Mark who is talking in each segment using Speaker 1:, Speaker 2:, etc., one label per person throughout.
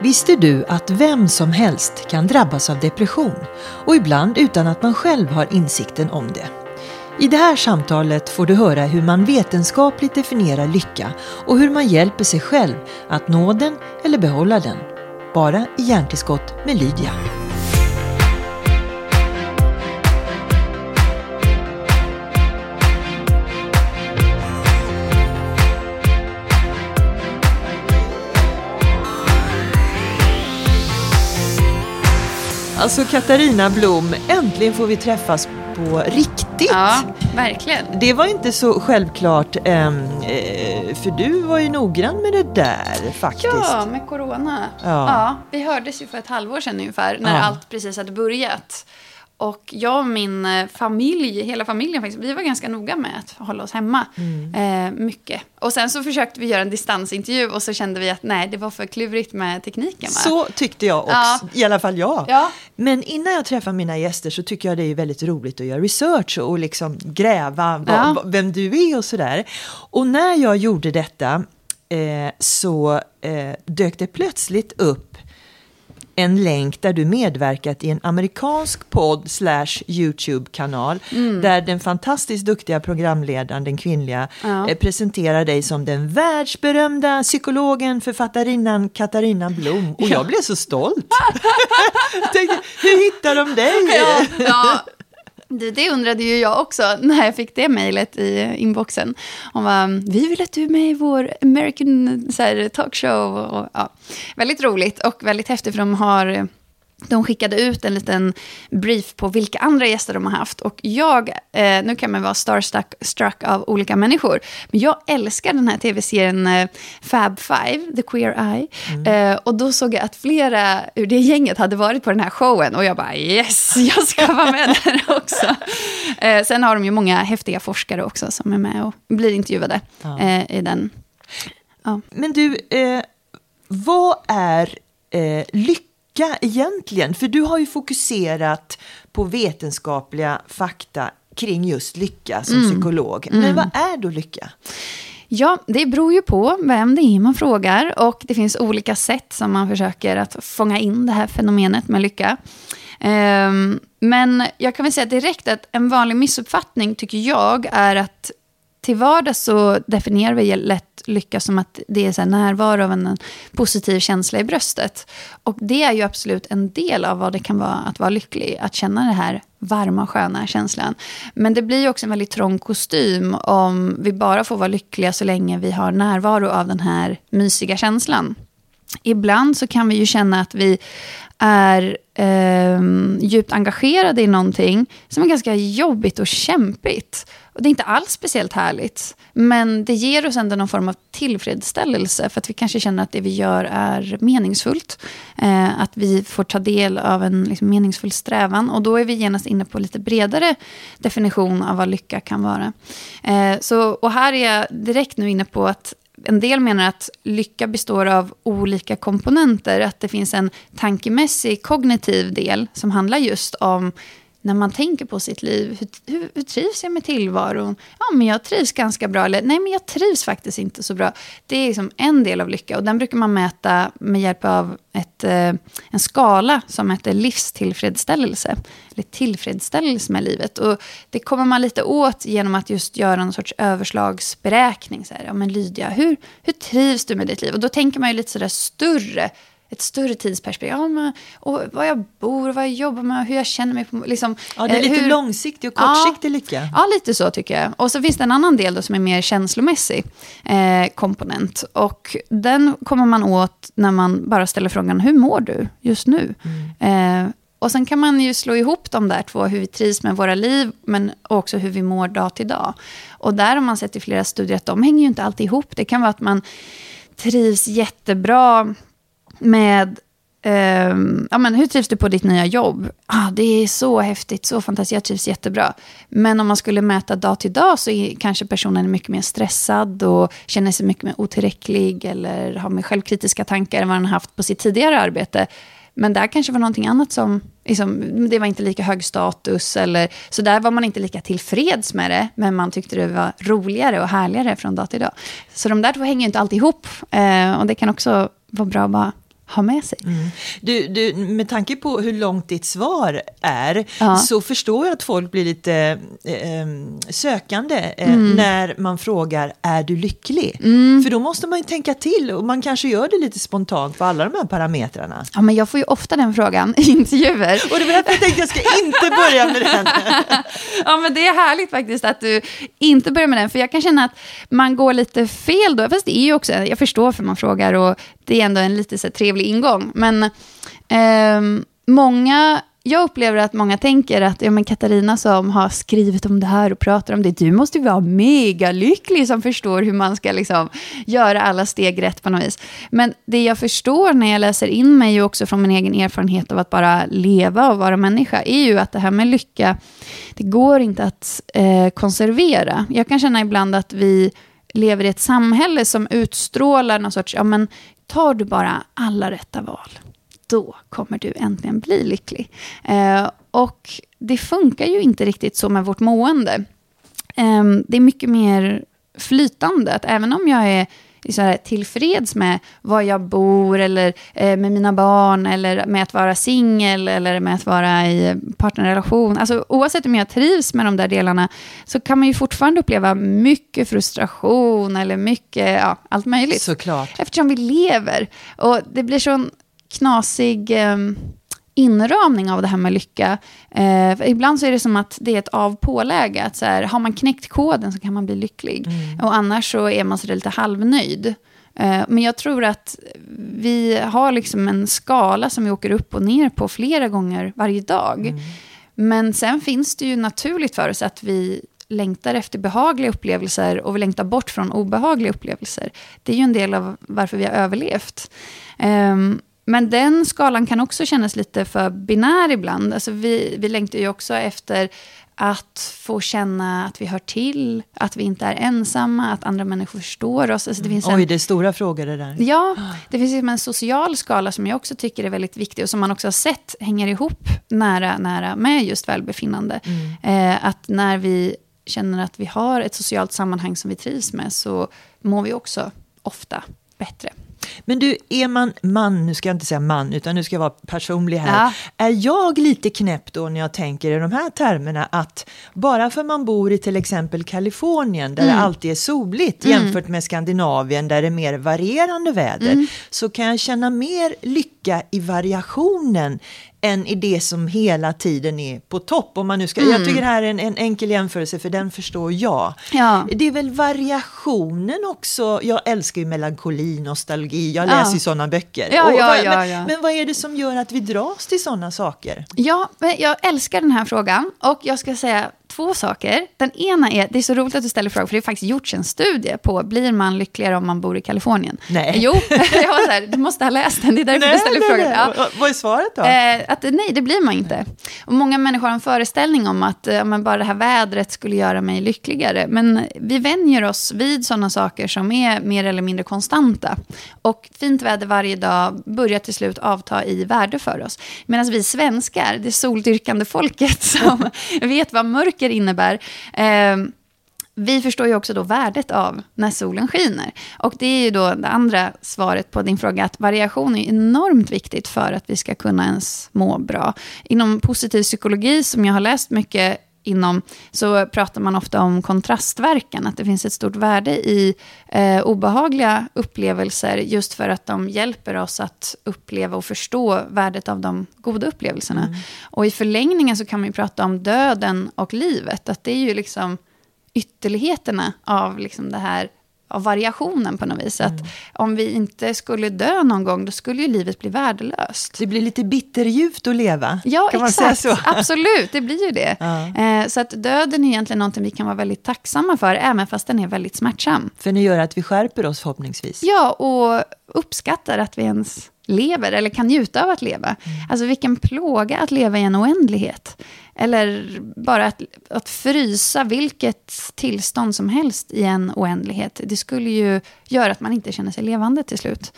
Speaker 1: Visste du att vem som helst kan drabbas av depression och ibland utan att man själv har insikten om det? I det här samtalet får du höra hur man vetenskapligt definierar lycka och hur man hjälper sig själv att nå den eller behålla den. Bara i Hjärntillskott med Lydia. Alltså Katarina Blom, äntligen får vi träffas på riktigt.
Speaker 2: Ja, verkligen.
Speaker 1: Det var inte så självklart, ähm, äh, för du var ju noggrann med det där faktiskt.
Speaker 2: Ja, med corona. Ja. ja vi hördes ju för ett halvår sedan ungefär, när ja. allt precis hade börjat. Och jag och min eh, familj, hela familjen faktiskt, vi var ganska noga med att hålla oss hemma. Mm. Eh, mycket. Och sen så försökte vi göra en distansintervju och så kände vi att nej, det var för klurigt med tekniken. Va?
Speaker 1: Så tyckte jag också, ja. i alla fall jag. Ja. Men innan jag träffar mina gäster så tycker jag det är väldigt roligt att göra research och liksom gräva ja. vem du är och sådär. Och när jag gjorde detta eh, så eh, dök det plötsligt upp en länk där du medverkat i en amerikansk podd slash YouTube-kanal mm. där den fantastiskt duktiga programledaren, den kvinnliga, ja. eh, presenterar dig som den världsberömda psykologen, författarinnan Katarina Blom. Och jag blev så stolt. tänkte, hur hittar de dig?
Speaker 2: Ja, ja. Det, det, undrade ju jag också när jag fick det mejlet i inboxen. Hon var, vi vill att du är med i vår American så här, talkshow. Och, ja. Väldigt roligt och väldigt häftigt för de har de skickade ut en liten brief på vilka andra gäster de har haft. Och jag, eh, nu kan man vara starstruck struck av olika människor, men jag älskar den här tv-serien eh, Fab Five, The Queer Eye. Mm. Eh, och då såg jag att flera ur det gänget hade varit på den här showen och jag bara yes, jag ska vara med där också. Eh, sen har de ju många häftiga forskare också som är med och blir intervjuade ja. Eh, i den.
Speaker 1: Ja. Men du, eh, vad är lycka? Lycka egentligen? För du har ju fokuserat på vetenskapliga fakta kring just lycka som mm. psykolog. Men mm. vad är då lycka?
Speaker 2: Ja, det beror ju på vem det är man frågar och det finns olika sätt som man försöker att fånga in det här fenomenet med lycka. Um, men jag kan väl säga direkt att en vanlig missuppfattning tycker jag är att till vardags så definierar vi lätt lycka som att det är så närvaro av en positiv känsla i bröstet. Och det är ju absolut en del av vad det kan vara att vara lycklig, att känna den här varma och sköna känslan. Men det blir ju också en väldigt trång kostym om vi bara får vara lyckliga så länge vi har närvaro av den här mysiga känslan. Ibland så kan vi ju känna att vi är eh, djupt engagerade i någonting som är ganska jobbigt och kämpigt. Och det är inte alls speciellt härligt. Men det ger oss ändå någon form av tillfredsställelse. För att vi kanske känner att det vi gör är meningsfullt. Eh, att vi får ta del av en liksom, meningsfull strävan. Och då är vi genast inne på lite bredare definition av vad lycka kan vara. Eh, så, och här är jag direkt nu inne på att en del menar att lycka består av olika komponenter. Att det finns en tankemässig kognitiv del som handlar just om när man tänker på sitt liv. Hur, hur, hur, trivs jag med tillvaron? Ja, men jag trivs ganska bra. Eller nej, men jag trivs faktiskt inte så bra. Det är liksom en del av lycka. Och den brukar man mäta med hjälp av ett, eh, en skala som heter livstillfredsställelse. Eller tillfredsställelse med livet. Och det kommer man lite åt genom att just göra en sorts överslagsberäkning. Så här, ja, men Lydia, hur, hur trivs du med ditt liv? Och då tänker man ju lite sådär större ett större tidsperspektiv. Ja, men, och var jag bor, vad jag jobbar med, hur jag känner mig. På, liksom,
Speaker 1: ja, det är eh, lite hur, långsiktig och kortsiktig
Speaker 2: ja,
Speaker 1: lycka.
Speaker 2: Ja, lite så tycker jag. Och så finns det en annan del då, som är mer känslomässig eh, komponent. Och den kommer man åt när man bara ställer frågan, hur mår du just nu? Mm. Eh, och sen kan man ju slå ihop de där två, hur vi trivs med våra liv, men också hur vi mår dag till dag. Och där har man sett i flera studier att de hänger ju inte alltid ihop. Det kan vara att man trivs jättebra med eh, ja, men hur trivs du på ditt nya jobb? Ah, det är så häftigt, så fantastiskt, jag trivs jättebra. Men om man skulle mäta dag till dag så är kanske personen är mycket mer stressad och känner sig mycket mer otillräcklig eller har mer självkritiska tankar än vad den har haft på sitt tidigare arbete. Men där kanske var någonting annat som, liksom, det var inte lika hög status. Eller, så där var man inte lika tillfreds med det, men man tyckte det var roligare och härligare från dag till dag. Så de där två hänger inte alltid ihop. Eh, och det kan också vara bra att bara ha med sig.
Speaker 1: Mm. Du, du, med tanke på hur långt ditt svar är ja. så förstår jag att folk blir lite eh, sökande eh, mm. när man frågar är du lycklig? Mm. För då måste man ju tänka till och man kanske gör det lite spontant på alla de här parametrarna.
Speaker 2: Ja, men jag får ju ofta den frågan i intervjuer.
Speaker 1: Och det var därför jag tänkte jag ska inte börja med den.
Speaker 2: ja, men det är härligt faktiskt att du inte börjar med den, för jag kan känna att man går lite fel då. Fast det är ju också, jag förstår för man frågar och det är ändå en lite så trevlig ingång. Men eh, många, jag upplever att många tänker att ja, men Katarina som har skrivit om det här och pratar om det, du måste ju vara megalycklig som förstår hur man ska liksom göra alla steg rätt på något vis. Men det jag förstår när jag läser in mig, och också från min egen erfarenhet av att bara leva och vara människa, är ju att det här med lycka, det går inte att eh, konservera. Jag kan känna ibland att vi lever i ett samhälle som utstrålar någon sorts, ja men tar du bara alla rätta val, då kommer du äntligen bli lycklig. Eh, och det funkar ju inte riktigt så med vårt mående. Eh, det är mycket mer flytande, att även om jag är så här, tillfreds med var jag bor eller eh, med mina barn eller med att vara singel eller med att vara i partnerrelation. Alltså, oavsett om jag trivs med de där delarna så kan man ju fortfarande uppleva mycket frustration eller mycket, ja, allt möjligt.
Speaker 1: Såklart.
Speaker 2: Eftersom vi lever. Och det blir sån knasig... Eh, inramning av det här med lycka. Eh, ibland så är det som att det är ett av påläge. Att så här, har man knäckt koden så kan man bli lycklig. Mm. Och annars så är man så lite halvnöjd. Eh, men jag tror att vi har liksom en skala som vi åker upp och ner på flera gånger varje dag. Mm. Men sen finns det ju naturligt för oss att vi längtar efter behagliga upplevelser och vi längtar bort från obehagliga upplevelser. Det är ju en del av varför vi har överlevt. Um, men den skalan kan också kännas lite för binär ibland. Alltså vi, vi längtar ju också efter att få känna att vi hör till, att vi inte är ensamma, att andra människor förstår oss. Alltså det finns
Speaker 1: en, Oj, det är stora frågor det där.
Speaker 2: Ja, det finns en social skala som jag också tycker är väldigt viktig och som man också har sett hänger ihop nära, nära med just välbefinnande. Mm. Eh, att när vi känner att vi har ett socialt sammanhang som vi trivs med så mår vi också ofta.
Speaker 1: Men du, är man man, nu ska jag inte säga man, utan nu ska jag vara personlig här. Ja. Är jag lite knäpp då när jag tänker i de här termerna att bara för man bor i till exempel Kalifornien där mm. det alltid är soligt mm. jämfört med Skandinavien där det är mer varierande väder mm. så kan jag känna mer lycka i variationen än i det som hela tiden är på topp. Om man nu ska, mm. Jag tycker det här är en, en, enkel jämförelse för den förstår jag. Ja. Det är väl variationen också. Jag älskar ju melankoli, nostalgi, jag läser ju sådana böcker.
Speaker 2: Ja, ja, vad, ja,
Speaker 1: men, men, vad är det som gör att vi dras till sådana saker?
Speaker 2: Ja, jag älskar den här frågan och jag ska säga två saker. Den ena är, det är så roligt att du ställer frågan, för det har faktiskt gjorts en studie på, blir man lyckligare om man bor i Kalifornien?
Speaker 1: Nej.
Speaker 2: Jo, jag var så här, du måste ha läst den, det är därför nej, du ställer nej, frågan.
Speaker 1: Ja. Vad är svaret då?
Speaker 2: Eh, att nej, det blir man inte. Och många människor har en föreställning om att eh, bara det här vädret skulle göra mig lyckligare. Men vi vänjer oss vid sådana saker som är mer eller mindre konstanta. Och fint väder varje dag börjar till slut avta i värde för oss. Medan vi svenskar, det soldyrkande folket som vet vad mörker saker innebär. Eh, vi förstår ju också då värdet av när solen skiner. Och det är ju då det andra svaret på din fråga, att variation är enormt viktigt för att vi ska kunna ens må bra. Inom positiv psykologi, som jag har läst mycket inom, så pratar man ofta om kontrastverkan, att det finns ett stort värde i eh, obehagliga upplevelser, just för att de hjälper oss att uppleva och förstå värdet av de goda upplevelserna. Mm. Och i förlängningen så kan man ju prata om döden och livet, att det är ju liksom ytterligheterna av liksom det här av variationen på något vis. Mm. Att om vi inte skulle dö någon gång, då skulle ju livet bli värdelöst.
Speaker 1: Det blir lite bitterljuvt att leva.
Speaker 2: Ja,
Speaker 1: kan
Speaker 2: exakt. Absolut, det blir ju det. Ja. Eh, så att döden är egentligen någonting vi kan vara väldigt tacksamma för, även fast den är väldigt smärtsam.
Speaker 1: För det gör att vi skärper oss förhoppningsvis.
Speaker 2: Ja, och uppskattar att vi ens lever eller kan njuta av att leva. Mm. Alltså vilken plåga att leva i en oändlighet. Eller bara att, att frysa vilket tillstånd som helst i en oändlighet. Det skulle ju göra att man inte känner sig levande till slut.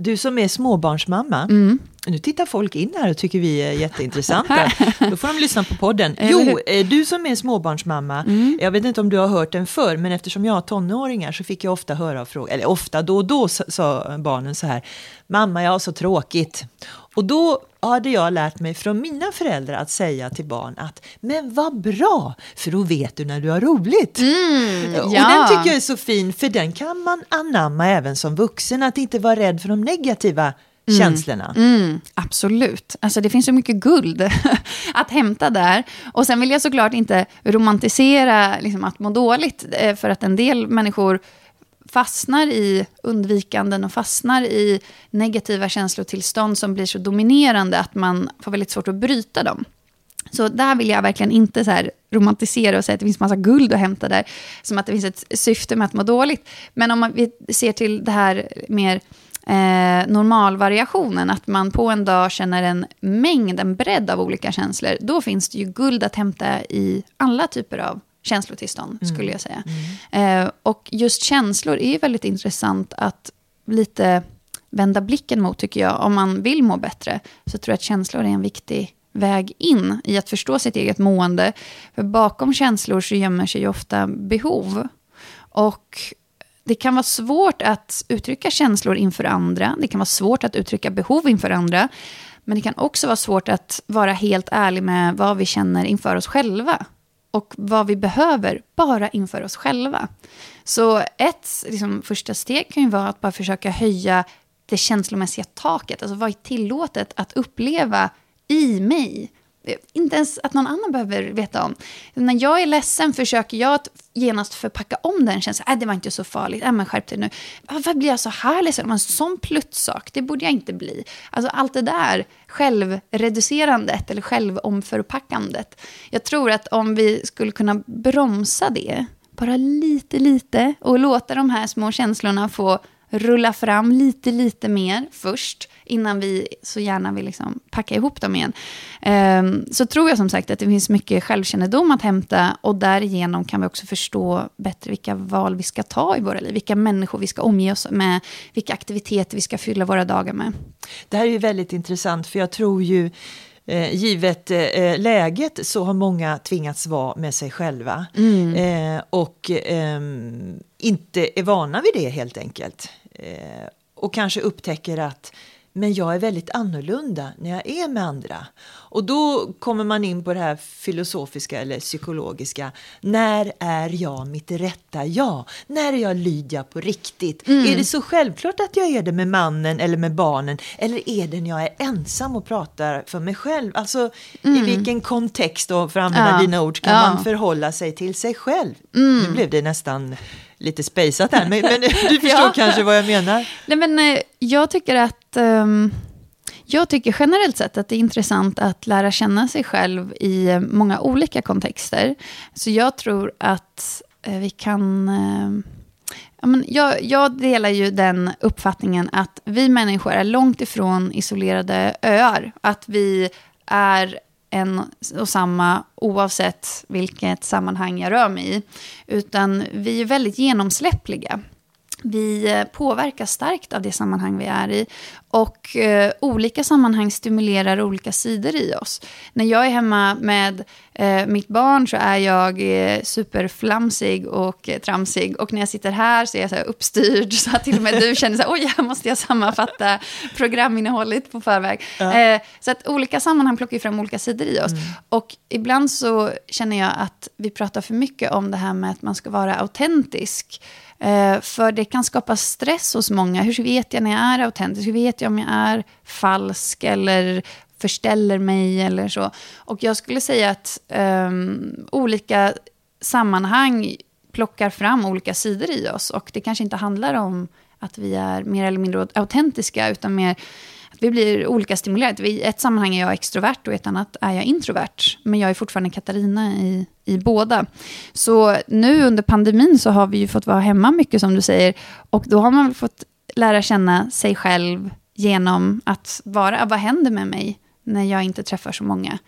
Speaker 1: Du som är småbarnsmamma, mm. nu tittar folk in här och tycker vi är jätteintressanta. Då får de lyssna på podden. Jo, eh, du som är småbarnsmamma, mm. jag vet inte om du har hört den förr, men eftersom jag har tonåringar så fick jag ofta höra frågor, eller ofta, då och då sa barnen så här, mamma jag har så tråkigt. Och då hade jag lärt mig från mina föräldrar att säga till barn att men vad bra, för då vet du när du har roligt. Mm, ja. Och den tycker jag är så fin, för den kan man anamma även som vuxen, att inte vara rädd för de negativa mm. känslorna.
Speaker 2: Mm, absolut. Alltså det finns så mycket guld att hämta där. Och sen vill jag såklart inte romantisera liksom, att må dåligt, eh, för att en del människor fastnar i undvikanden och fastnar i negativa känslotillstånd som blir så dominerande att man får väldigt svårt att bryta dem. Så där vill jag verkligen inte så här romantisera och säga att det finns massa guld att hämta där, som att det finns ett syfte med att må dåligt. Men om man, vi ser till det här mer eh, normalvariationen, att man på en dag känner en mängd, en bredd av olika känslor, då finns det ju guld att hämta i alla typer av känslotillstånd, mm. skulle jag säga. Mm. Eh, och just känslor är väldigt intressant att lite vända blicken mot, tycker jag. Om man vill må bättre, så tror jag att känslor är en viktig väg in i att förstå sitt eget mående. För bakom känslor så gömmer sig ju ofta behov. Och det kan vara svårt att uttrycka känslor inför andra. Det kan vara svårt att uttrycka behov inför andra. Men det kan också vara svårt att vara helt ärlig med vad vi känner inför oss själva. Och vad vi behöver bara inför oss själva. Så ett liksom, första steg kan ju vara att bara försöka höja det känslomässiga taket. Alltså vad är tillåtet att uppleva i mig? Inte ens att någon annan behöver veta om. När jag är ledsen försöker jag att genast förpacka om den känslan. Äh, det var inte så farligt, äh, men skärp dig nu. Äh, varför blir jag så här ledsen? En sån pluttsak, det borde jag inte bli. Alltså allt det där självreducerandet eller självomförpackandet. Jag tror att om vi skulle kunna bromsa det, bara lite, lite, och låta de här små känslorna få rulla fram lite, lite mer först innan vi så gärna vill liksom packa ihop dem igen. Um, så tror jag som sagt att det finns mycket självkännedom att hämta och därigenom kan vi också förstå bättre vilka val vi ska ta i våra liv, vilka människor vi ska omge oss med, vilka aktiviteter vi ska fylla våra dagar med.
Speaker 1: Det här är ju väldigt intressant för jag tror ju givet eh, läget så har många tvingats vara med sig själva mm. eh, och eh, inte är vana vid det helt enkelt. Eh, och kanske upptäcker att men jag är väldigt annorlunda när jag är med andra. Och då kommer man in på det här filosofiska eller psykologiska. När är jag mitt rätta jag? När är jag Lydia på riktigt? Mm. Är det så självklart att jag är det med mannen eller med barnen? Eller är det när jag är ensam och pratar för mig själv? Alltså mm. i vilken kontext då, för att använda ja. dina ord, kan ja. man förhålla sig till sig själv? Mm. Nu blev det nästan lite spejsat här, men, men, du förstår ja. kanske vad jag menar.
Speaker 2: Nej, men, eh, jag tycker att um, jag tycker generellt sett att det är intressant att lära känna sig själv i många olika kontexter. Så jag tror att uh, vi kan... Uh, ja, men jag, jag delar ju den uppfattningen att vi människor är långt ifrån isolerade öar. Att vi är en och samma oavsett vilket sammanhang jag rör mig i. Utan vi är väldigt genomsläppliga. Vi eh, påverkas starkt av det sammanhang vi är i. Och eh, olika sammanhang stimulerar olika sidor i oss. När jag är hemma med eh, mitt barn så är jag eh, superflamsig och eh, tramsig. Och när jag sitter här så är jag så här uppstyrd så att till och med du känner så här, oj, här måste jag sammanfatta programinnehållet på förväg. Ja. Eh, så att olika sammanhang plockar fram olika sidor i oss. Mm. Och ibland så känner jag att vi pratar för mycket om det här med att man ska vara autentisk. Eh, för det kan skapa stress hos många. Hur vet jag när jag är autentisk? Hur vet jag om jag är falsk eller förställer mig eller så? Och jag skulle säga att um, olika sammanhang plockar fram olika sidor i oss. Och det kanske inte handlar om att vi är mer eller mindre autentiska, utan mer vi blir olika stimulerade. I ett sammanhang är jag extrovert och i ett annat är jag introvert. Men jag är fortfarande Katarina i, i båda. Så nu under pandemin så har vi ju fått vara hemma mycket som du säger. Och då har man fått lära känna sig själv genom att vara, vad händer med mig när jag inte träffar så många?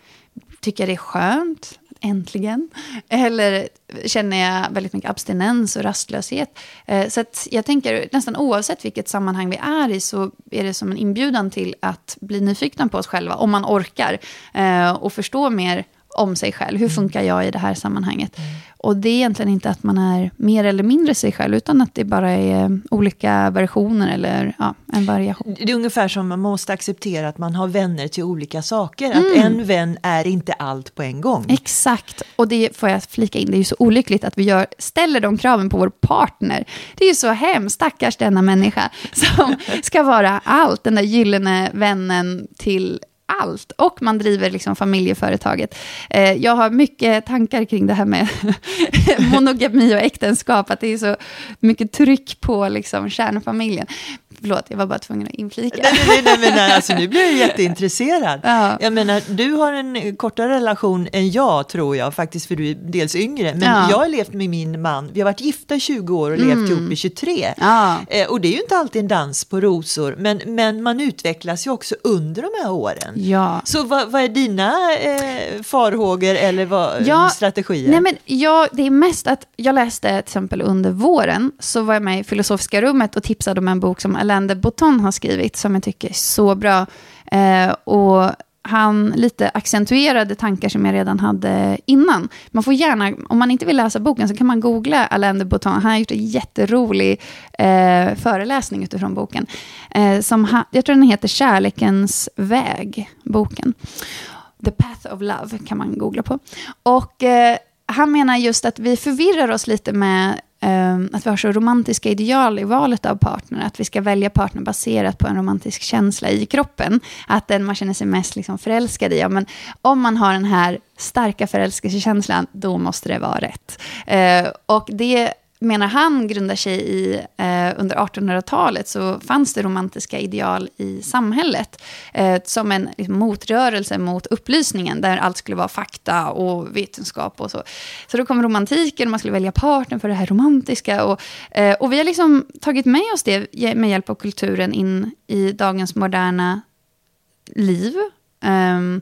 Speaker 2: Tycker jag det är skönt? Äntligen. Eller känner jag väldigt mycket abstinens och rastlöshet. Eh, så att jag tänker nästan oavsett vilket sammanhang vi är i så är det som en inbjudan till att bli nyfikna på oss själva, om man orkar, eh, och förstå mer om sig själv. Hur funkar jag i det här sammanhanget? Mm. Och det är egentligen inte att man är mer eller mindre sig själv, utan att det bara är olika versioner eller ja, en variation.
Speaker 1: Det är ungefär som man måste acceptera att man har vänner till olika saker. Mm. Att en vän är inte allt på en gång.
Speaker 2: Exakt, och det får jag flika in, det är ju så olyckligt att vi gör, ställer de kraven på vår partner. Det är ju så hemskt, stackars denna människa som ska vara allt, den där gyllene vännen till allt. Och man driver liksom familjeföretaget. Eh, jag har mycket tankar kring det här med monogami och äktenskap, att det är så mycket tryck på liksom kärnfamiljen. Förlåt, jag var bara tvungen att inflika.
Speaker 1: Nej, nej, nej, men nej, alltså, nu blir jag jätteintresserad. Ja. Jag menar, du har en kortare relation än jag, tror jag, faktiskt för du är dels yngre. Men ja. jag har levt med min man, vi har varit gifta i 20 år och mm. levt ihop i 23. Ja. Eh, och det är ju inte alltid en dans på rosor, men, men man utvecklas ju också under de här åren. Ja. Så vad, vad är dina eh, farhågor eller vad, ja, strategier?
Speaker 2: Nej, men jag, det är mest att jag läste till exempel under våren, så var jag med i Filosofiska rummet och tipsade om en bok som Alain de Botton har skrivit, som jag tycker är så bra. Eh, och han lite accentuerade tankar som jag redan hade innan. Man får gärna, om man inte vill läsa boken så kan man googla Alain de Botton. Han har gjort en jätterolig eh, föreläsning utifrån boken. Eh, som ha, jag tror den heter Kärlekens väg, boken. The Path of Love kan man googla på. Och eh, han menar just att vi förvirrar oss lite med Ehm, att vi har så romantiska ideal i valet av partner, att vi ska välja partner baserat på en romantisk känsla i kroppen. Att den man känner sig mest liksom förälskad i, ja, men om man har den här starka förälskelsekänslan, då måste det vara rätt. Ehm, och det menar han grundar sig i, eh, under 1800-talet så fanns det romantiska ideal i samhället. Eh, som en liksom, motrörelse mot upplysningen, där allt skulle vara fakta och vetenskap och så. Så då kom romantiken, och man skulle välja partner för det här romantiska. Och, eh, och vi har liksom tagit med oss det med hjälp av kulturen in i dagens moderna liv. Ehm,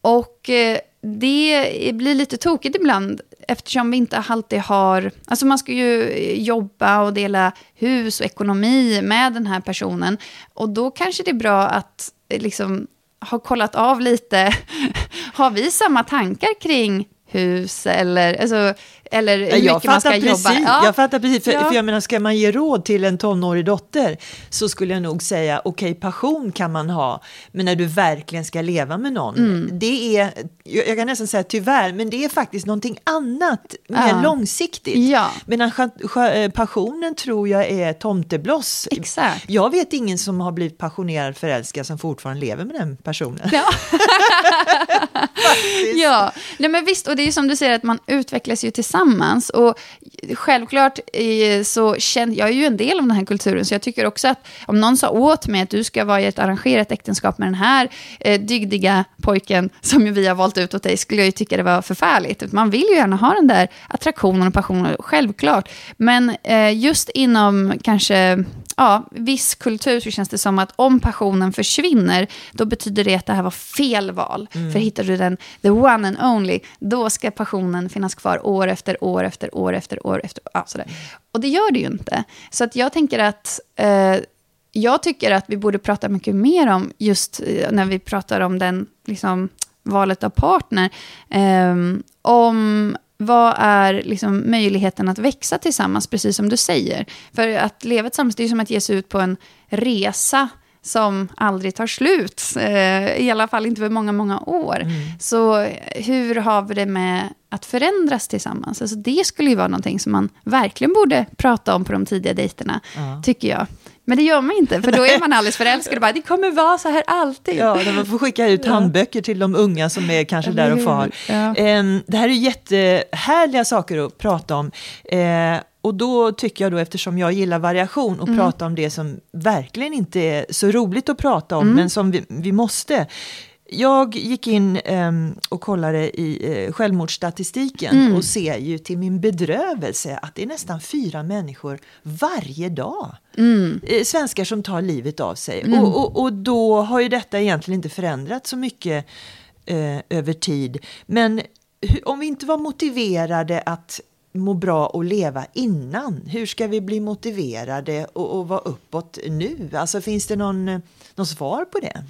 Speaker 2: och eh, det blir lite tokigt ibland eftersom vi inte alltid har... Alltså man ska ju jobba och dela hus och ekonomi med den här personen. Och då kanske det är bra att eh, liksom ha kollat av lite. har vi samma tankar kring hus eller, alltså, eller hur jag mycket man ska
Speaker 1: precis,
Speaker 2: jobba.
Speaker 1: Ja. Jag fattar precis, för, ja. för jag menar, ska man ge råd till en tonårig dotter så skulle jag nog säga, okej, okay, passion kan man ha, men när du verkligen ska leva med någon, mm. det är, jag kan nästan säga tyvärr, men det är faktiskt någonting annat, mer ja. långsiktigt. Ja. Medan eh, passionen tror jag är tomtebloss.
Speaker 2: Exakt.
Speaker 1: Jag vet ingen som har blivit passionerad förälskad som fortfarande lever med den personen.
Speaker 2: Ja, ja. Nej, men visst, och det är som du säger att man utvecklas ju tillsammans. Och självklart eh, så känner jag är ju en del av den här kulturen, så jag tycker också att om någon sa åt mig att du ska vara i ett arrangerat äktenskap med den här eh, dygdiga pojken som vi har valt ut åt dig, skulle jag ju tycka det var förfärligt. Man vill ju gärna ha den där attraktionen och passionen, självklart. Men eh, just inom kanske ja, viss kultur så känns det som att om passionen försvinner, då betyder det att det här var fel val. Mm. För hittar du den, the one and only, då ska passionen finnas kvar år efter år efter år efter år efter ja, sådär. Och det gör det ju inte. Så att jag tänker att eh, jag tycker att vi borde prata mycket mer om, just eh, när vi pratar om den, liksom, valet av partner, eh, om vad är liksom möjligheten att växa tillsammans, precis som du säger? För att leva tillsammans, det är som att ge sig ut på en resa som aldrig tar slut. Eh, I alla fall inte för många, många år. Mm. Så hur har vi det med att förändras tillsammans? Alltså det skulle ju vara någonting som man verkligen borde prata om på de tidiga dejterna, ja. tycker jag. Men det gör man inte, för då är man alldeles förälskad och bara, det kommer vara så här alltid.
Speaker 1: Ja, man får skicka ut handböcker till de unga som är kanske där och far. Ja. Ehm, det här är jättehärliga saker att prata om. Ehm, och då tycker jag då, eftersom jag gillar variation, och mm. prata om det som verkligen inte är så roligt att prata om, mm. men som vi, vi måste. Jag gick in um, och kollade i uh, självmordsstatistiken mm. och ser ju till min bedrövelse att det är nästan fyra människor varje dag. Mm. Uh, svenskar som tar livet av sig. Mm. Och, och, och, då har ju detta egentligen inte förändrats så mycket uh, över tid. Men om vi inte var motiverade att må bra och leva innan, hur ska vi bli motiverade och, och vara uppåt nu? Alltså finns det någon, någon svar på det?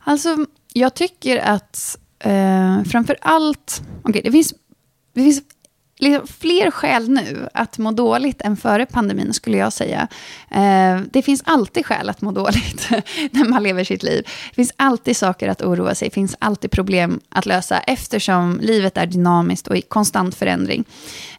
Speaker 2: Alltså, jag tycker att eh, framför allt, okay, det finns det finns liksom fler skäl nu att må dåligt än före pandemin, skulle jag säga. Eh, det finns alltid skäl att må dåligt när man lever sitt liv. Det finns alltid saker att oroa sig, det finns alltid problem att lösa, eftersom livet är dynamiskt och i konstant förändring.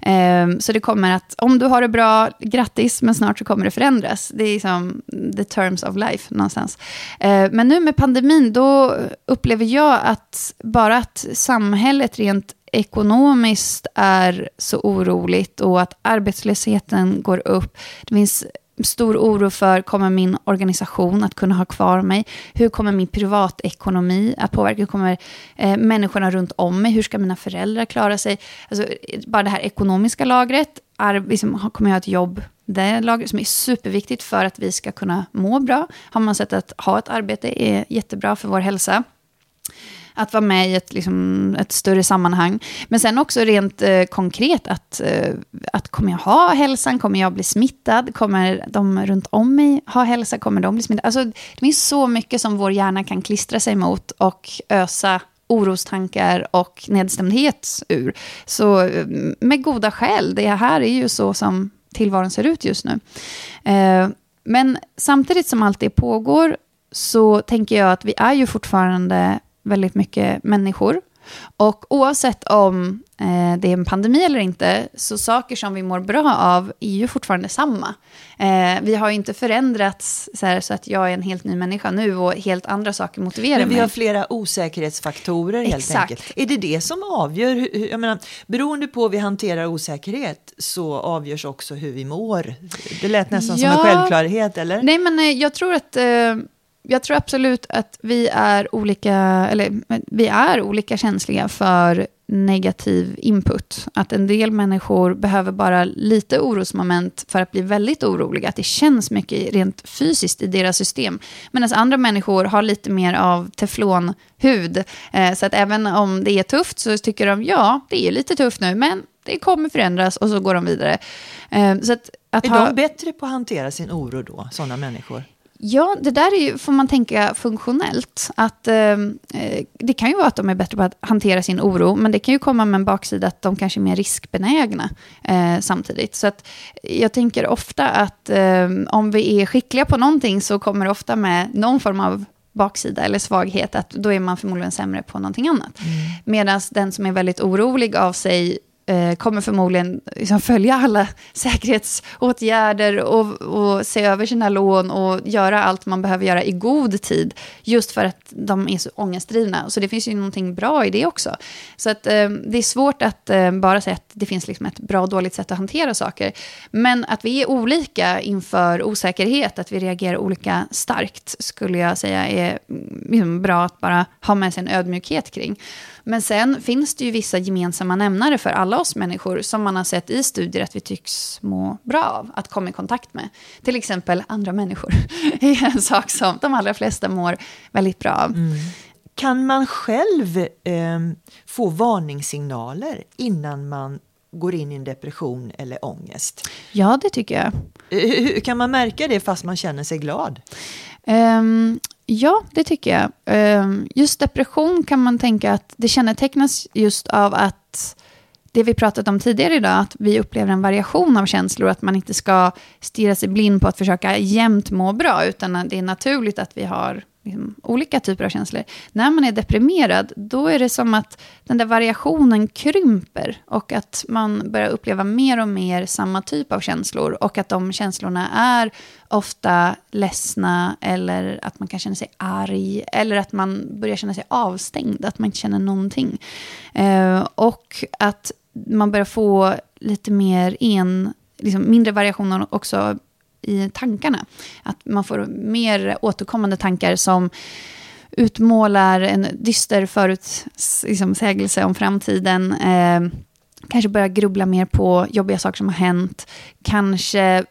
Speaker 2: Eh, så det kommer att, om du har det bra, grattis, men snart så kommer det förändras. Det är liksom the terms of life någonstans. Eh, men nu med pandemin, då upplever jag att bara att samhället rent ekonomiskt är så oroligt och att arbetslösheten går upp. Det finns stor oro för, kommer min organisation att kunna ha kvar mig? Hur kommer min privatekonomi att påverka? Hur kommer eh, människorna runt om mig? Hur ska mina föräldrar klara sig? Alltså, bara det här ekonomiska lagret, är, liksom, kommer jag ha ett jobb? Det är som är superviktigt för att vi ska kunna må bra. Har man sett att ha ett arbete är jättebra för vår hälsa att vara med i ett, liksom, ett större sammanhang. Men sen också rent eh, konkret att, eh, att kommer jag ha hälsan, kommer jag bli smittad, kommer de runt om mig ha hälsa, kommer de bli smittade? Alltså, det finns så mycket som vår hjärna kan klistra sig mot och ösa orostankar och nedstämdhet ur. Så eh, med goda skäl, det här är ju så som tillvaron ser ut just nu. Eh, men samtidigt som allt det pågår så tänker jag att vi är ju fortfarande väldigt mycket människor. Och oavsett om eh, det är en pandemi eller inte, så saker som vi mår bra av är ju fortfarande samma. Eh, vi har ju inte förändrats så, här, så, att jag är en helt ny människa nu och helt andra saker motiverar mig.
Speaker 1: Men vi mig. har flera osäkerhetsfaktorer helt Exakt. enkelt. Är det det som avgör? Hur, jag menar, beroende på hur vi hanterar osäkerhet så avgörs också hur vi mår. Det lät nästan ja, som en självklarhet, eller?
Speaker 2: Nej, men eh, jag tror att eh, jag tror absolut att vi är olika, eller vi är olika känsliga för negativ input. Att en del människor behöver bara lite orosmoment för att bli väldigt oroliga. Att det känns mycket rent fysiskt i deras system. Medan andra människor har lite mer av teflonhud. Eh, så att även om det är tufft så tycker de, ja, det är lite tufft nu, men det kommer förändras och så går de vidare. Eh, så att, att
Speaker 1: är ha... de bättre på att hantera sin oro då, sådana människor?
Speaker 2: Ja, det där är ju, får man tänka funktionellt. Att, ehm, eh, det kan ju vara att de är bättre på att hantera sin oro, men det kan ju komma med en baksida att de kanske är mer riskbenägna eh, samtidigt. Så att jag tänker ofta att eh, om vi är skickliga på någonting så kommer det ofta med någon form av baksida eller svaghet, att då är man förmodligen sämre på någonting annat. Mm. Medan den som är väldigt orolig av sig eh, kommer förmodligen liksom följa alla säkerhetsåtgärder och, och se över sina lån och göra allt man behöver göra i god tid, just för att de är så ångestdrivna. Så det finns ju någonting bra i det också. Så att, eh, det är svårt att eh, bara säga att det finns liksom ett bra och dåligt sätt att hantera saker. Men att vi är olika inför osäkerhet, att vi reagerar olika starkt, skulle jag säga är mm, liksom bra att bara ha med sig en ödmjukhet kring. Men sen finns det ju vissa gemensamma nämnare för alla oss människor som man har sett i studier att vi tycks må bra av att komma i kontakt med. Till exempel andra människor är en sak som de allra flesta mår väldigt bra av. Mm.
Speaker 1: Kan man själv eh, få varningssignaler innan man går in i en depression eller ångest?
Speaker 2: Ja, det tycker jag.
Speaker 1: Hur kan man märka det fast man känner sig glad?
Speaker 2: Um, Ja, det tycker jag. Ehm, just depression kan man tänka att det kännetecknas just av att det vi pratat om tidigare idag, att vi upplever en variation av känslor, att man inte ska stirra sig blind på att försöka jämt må bra, utan det är naturligt att vi har liksom, olika typer av känslor. När man är deprimerad, då är det som att den där variationen krymper och att man börjar uppleva mer och mer samma typ av känslor och att de känslorna är ofta ledsna eller att man kan känna sig arg eller att man börjar känna sig avstängd, att man inte känner någonting. Eh, och att man börjar få lite mer en, liksom mindre variationer också i tankarna. Att man får mer återkommande tankar som utmålar en dyster förutsägelse liksom om framtiden. Eh, kanske börjar grubbla mer på jobbiga saker som har hänt. Kanske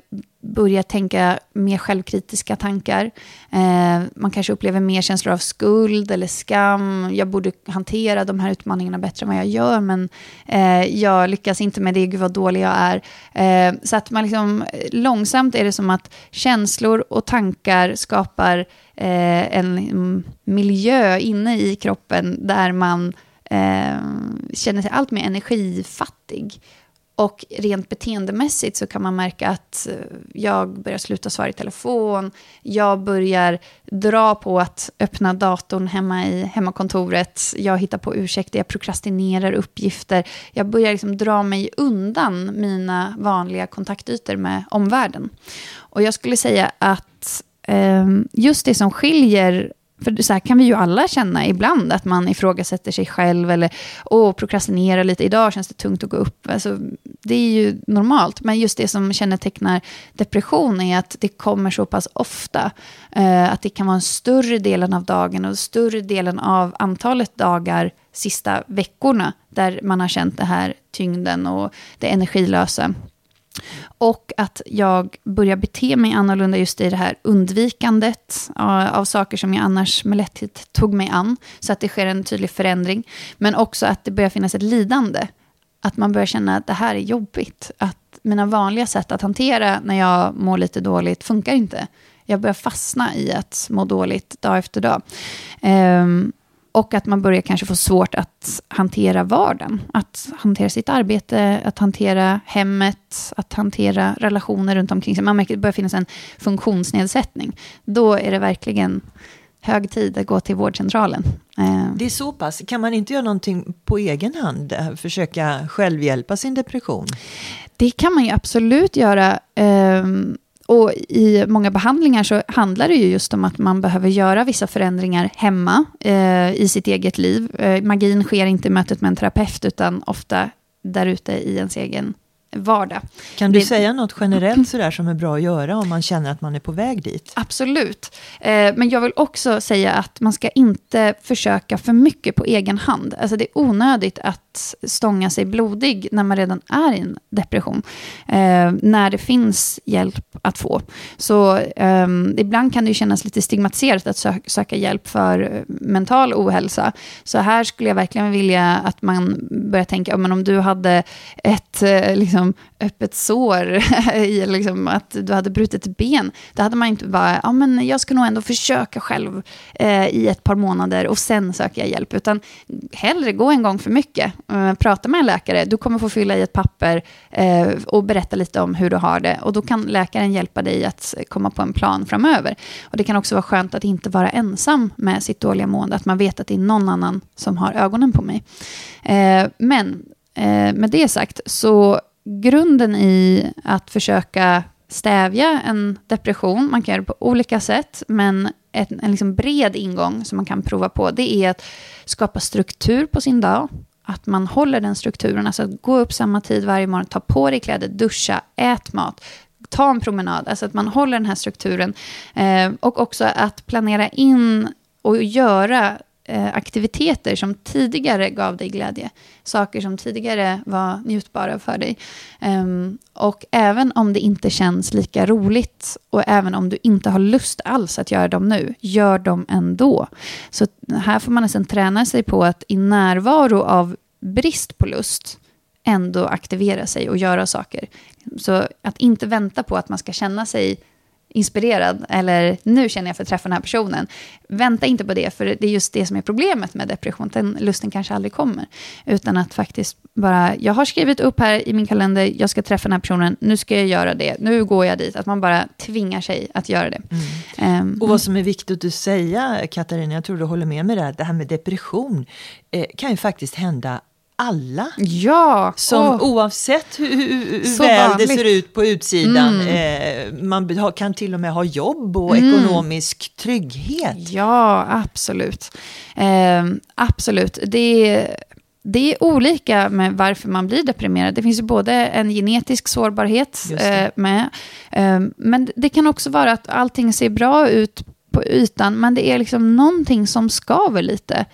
Speaker 2: börjar tänka mer självkritiska tankar. Eh, man kanske upplever mer känslor av skuld eller skam. Jag borde hantera de här utmaningarna bättre än vad jag gör, men eh, jag lyckas inte med det, gud vad dålig jag är. Eh, så att man liksom, eh, långsamt är det som att känslor och tankar skapar eh, en mm, miljö inne i kroppen där man eh, känner sig allt mer energifattig. Och rent beteendemässigt så kan man märka att eh, jag börjar sluta svara i telefon, jag börjar dra på att öppna datorn hemma i hemmakontoret, jag hittar på ursäkter, jag prokrastinerar uppgifter, jag börjar liksom dra mig undan mina vanliga kontaktytor med omvärlden. Och jag skulle säga att eh, just det som skiljer för så här kan vi ju alla känna ibland, att man ifrågasätter sig själv eller åh, prokrastinerar lite, idag känns det tungt att gå upp. Alltså, det är ju normalt, men just det som kännetecknar depression är att det kommer så pass ofta. Eh, att det kan vara en större delen av dagen och större delen av antalet dagar sista veckorna där man har känt det här tyngden och det energilösa. Och att jag börjar bete mig annorlunda just i det här undvikandet av saker som jag annars med lätthet tog mig an. Så att det sker en tydlig förändring. Men också att det börjar finnas ett lidande. Att man börjar känna att det här är jobbigt. Att mina vanliga sätt att hantera när jag mår lite dåligt funkar inte. Jag börjar fastna i att må dåligt dag efter dag. Um, och att man börjar kanske få svårt att hantera vardagen. Att hantera sitt arbete, att hantera hemmet, att hantera relationer runt omkring sig. Man märker att det börjar finnas en funktionsnedsättning. Då är det verkligen hög tid att gå till vårdcentralen.
Speaker 1: Eh, det är så pass. Kan man inte göra någonting på egen hand? Försöka självhjälpa sin depression?
Speaker 2: Det kan man ju absolut göra. Ehm, och i många behandlingar så handlar det ju just om att man behöver göra vissa förändringar hemma eh, i sitt eget liv. Eh, magin sker inte i mötet med en terapeut utan ofta där ute i ens egen vardag.
Speaker 1: Kan du det, säga något generellt sådär som är bra att göra om man känner att man är på väg dit?
Speaker 2: Absolut. Eh, men jag vill också säga att man ska inte försöka för mycket på egen hand. Alltså det är onödigt att stånga sig blodig när man redan är i en depression. Eh, när det finns hjälp att få. Så eh, ibland kan det kännas lite stigmatiserat att sö söka hjälp för mental ohälsa. Så här skulle jag verkligen vilja att man börjar tänka, men om du hade ett eh, liksom, liksom öppet sår i liksom att du hade brutit ett ben. Då hade man inte bara, ja men jag ska nog ändå försöka själv eh, i ett par månader och sen söker jag hjälp. Utan hellre gå en gång för mycket, eh, prata med en läkare. Du kommer få fylla i ett papper eh, och berätta lite om hur du har det. Och då kan läkaren hjälpa dig att komma på en plan framöver. Och det kan också vara skönt att inte vara ensam med sitt dåliga mående, att man vet att det är någon annan som har ögonen på mig. Eh, men eh, med det sagt så grunden i att försöka stävja en depression, man kan göra det på olika sätt, men en, en liksom bred ingång som man kan prova på, det är att skapa struktur på sin dag, att man håller den strukturen, alltså att gå upp samma tid varje morgon, ta på dig kläder, duscha, ät mat, ta en promenad, alltså att man håller den här strukturen. Eh, och också att planera in och göra Eh, aktiviteter som tidigare gav dig glädje. Saker som tidigare var njutbara för dig. Um, och även om det inte känns lika roligt och även om du inte har lust alls att göra dem nu, gör dem ändå. Så här får man nästan träna sig på att i närvaro av brist på lust ändå aktivera sig och göra saker. Så att inte vänta på att man ska känna sig inspirerad eller nu känner jag för att träffa den här personen. Vänta inte på det, för det är just det som är problemet med depression. Den lusten kanske aldrig kommer. Utan att faktiskt bara, jag har skrivit upp här i min kalender, jag ska träffa den här personen, nu ska jag göra det, nu går jag dit. Att man bara tvingar sig att göra det.
Speaker 1: Mm. Um, och vad som är viktigt att säga, Katarina, jag tror du håller med mig där, det här med depression eh, kan ju faktiskt hända alla.
Speaker 2: Ja!
Speaker 1: Som oh. oavsett hur, hur väl vanligt. det ser ut på utsidan, mm. eh, man kan till och med ha jobb och mm. ekonomisk trygghet.
Speaker 2: Ja, absolut. Eh, absolut. Det det är olika med varför man blir deprimerad. Det finns ju både en genetisk sårbarhet eh, med, eh, men det kan också vara att allting ser bra ut på ytan, men det är liksom någonting som skaver lite.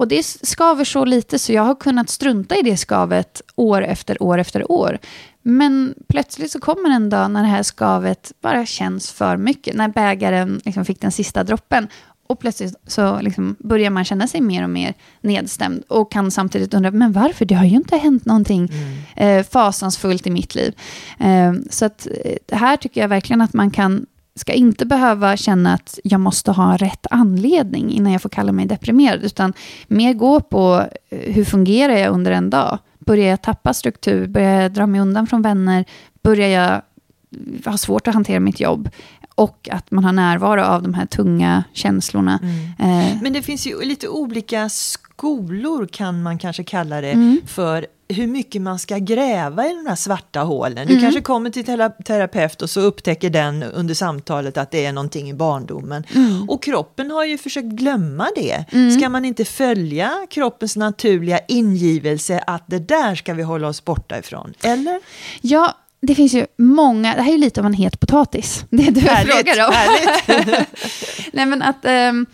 Speaker 2: Och det skaver så lite så jag har kunnat strunta i det skavet år efter år efter år. Men plötsligt så kommer en dag när det här skavet bara känns för mycket. När bägaren liksom fick den sista droppen. Och plötsligt så liksom börjar man känna sig mer och mer nedstämd. Och kan samtidigt undra, men varför? Det har ju inte hänt någonting mm. eh, fasansfullt i mitt liv. Eh, så att eh, här tycker jag verkligen att man kan ska inte behöva känna att jag måste ha rätt anledning innan jag får kalla mig deprimerad, utan mer gå på eh, hur fungerar jag under en dag? Börjar jag tappa struktur? Börjar jag dra mig undan från vänner? Börjar jag ha svårt att hantera mitt jobb? Och att man har närvaro av de här tunga känslorna.
Speaker 1: Mm. Eh. Men det finns ju lite olika skolor kan man kanske kalla det mm. för hur mycket man ska gräva i de här svarta hålen. Du mm. kanske kommer till terapeut och så upptäcker den under samtalet att det är någonting i barndomen. Mm. Och kroppen har ju försökt glömma det. Mm. Ska man inte följa kroppens naturliga ingivelse att det där ska vi hålla oss borta ifrån? Eller?
Speaker 2: Ja, det finns ju många, det här är lite av en het potatis, det du härligt, frågar om. Nej men att, um,